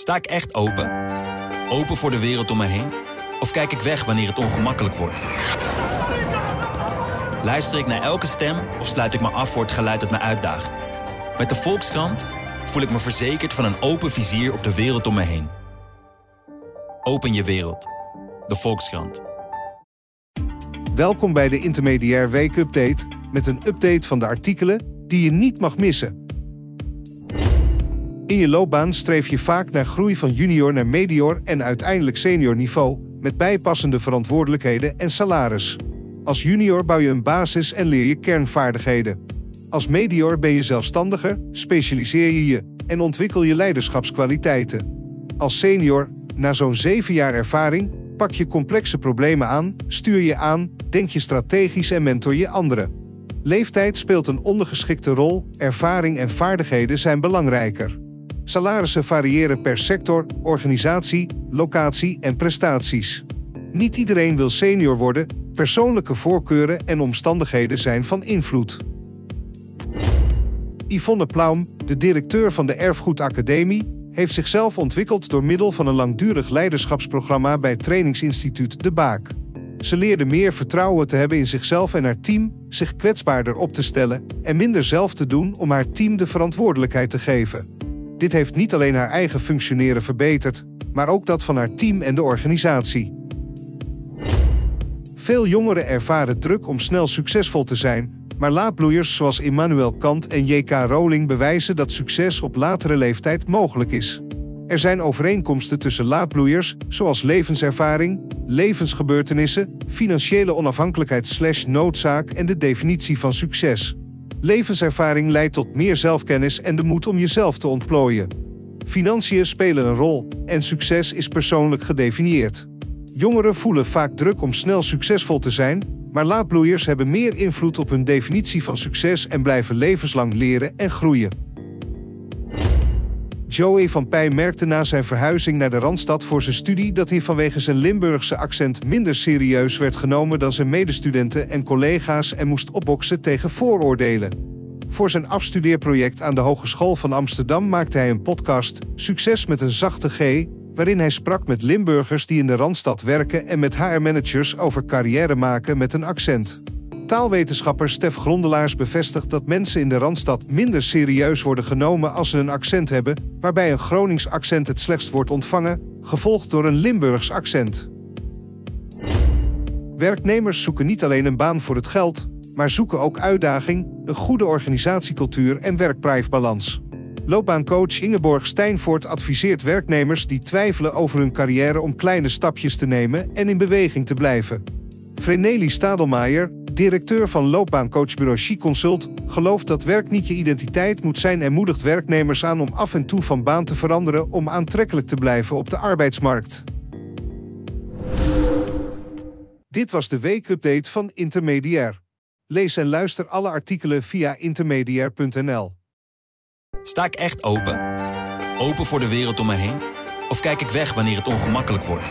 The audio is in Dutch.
Sta ik echt open? Open voor de wereld om me heen? Of kijk ik weg wanneer het ongemakkelijk wordt? Luister ik naar elke stem of sluit ik me af voor het geluid dat me uitdaagt? Met de Volkskrant voel ik me verzekerd van een open vizier op de wereld om me heen. Open je wereld. De Volkskrant. Welkom bij de Intermediair Week Update met een update van de artikelen die je niet mag missen. In je loopbaan streef je vaak naar groei van junior naar medior en uiteindelijk senior niveau met bijpassende verantwoordelijkheden en salaris. Als junior bouw je een basis en leer je kernvaardigheden. Als medior ben je zelfstandiger, specialiseer je je en ontwikkel je leiderschapskwaliteiten. Als senior, na zo'n zeven jaar ervaring, pak je complexe problemen aan, stuur je aan, denk je strategisch en mentor je anderen. Leeftijd speelt een ondergeschikte rol, ervaring en vaardigheden zijn belangrijker. Salarissen variëren per sector, organisatie, locatie en prestaties. Niet iedereen wil senior worden, persoonlijke voorkeuren en omstandigheden zijn van invloed. Yvonne Plaum, de directeur van de Erfgoedacademie, heeft zichzelf ontwikkeld door middel van een langdurig leiderschapsprogramma bij trainingsinstituut De Baak. Ze leerde meer vertrouwen te hebben in zichzelf en haar team, zich kwetsbaarder op te stellen en minder zelf te doen om haar team de verantwoordelijkheid te geven. Dit heeft niet alleen haar eigen functioneren verbeterd, maar ook dat van haar team en de organisatie. Veel jongeren ervaren druk om snel succesvol te zijn, maar laadbloeiers zoals Immanuel Kant en J.K. Rowling bewijzen dat succes op latere leeftijd mogelijk is. Er zijn overeenkomsten tussen laadbloeiers, zoals levenservaring, levensgebeurtenissen, financiële onafhankelijkheid slash noodzaak en de definitie van succes. Levenservaring leidt tot meer zelfkennis en de moed om jezelf te ontplooien. Financiën spelen een rol en succes is persoonlijk gedefinieerd. Jongeren voelen vaak druk om snel succesvol te zijn, maar laadbloeiers hebben meer invloed op hun definitie van succes en blijven levenslang leren en groeien. Joey van Pij merkte na zijn verhuizing naar de Randstad voor zijn studie dat hij vanwege zijn Limburgse accent minder serieus werd genomen dan zijn medestudenten en collega's en moest opboksen tegen vooroordelen. Voor zijn afstudeerproject aan de Hogeschool van Amsterdam maakte hij een podcast Succes met een zachte G, waarin hij sprak met Limburgers die in de Randstad werken en met HR-managers over carrière maken met een accent. Taalwetenschapper Stef Grondelaars bevestigt dat mensen in de Randstad minder serieus worden genomen als ze een accent hebben, waarbij een Gronings accent het slechtst wordt ontvangen, gevolgd door een Limburgs accent. Werknemers zoeken niet alleen een baan voor het geld, maar zoeken ook uitdaging, een goede organisatiecultuur en werk-prive-balans. Loopbaancoach Ingeborg Stijnvoort adviseert werknemers die twijfelen over hun carrière om kleine stapjes te nemen en in beweging te blijven. Vreneli Stadelmaier, directeur van loopbaancoachbureau Chic Consult, gelooft dat werk niet je identiteit moet zijn en moedigt werknemers aan om af en toe van baan te veranderen om aantrekkelijk te blijven op de arbeidsmarkt. Dit was de weekupdate van Intermediair. Lees en luister alle artikelen via intermediair.nl. Sta ik echt open? Open voor de wereld om me heen? Of kijk ik weg wanneer het ongemakkelijk wordt?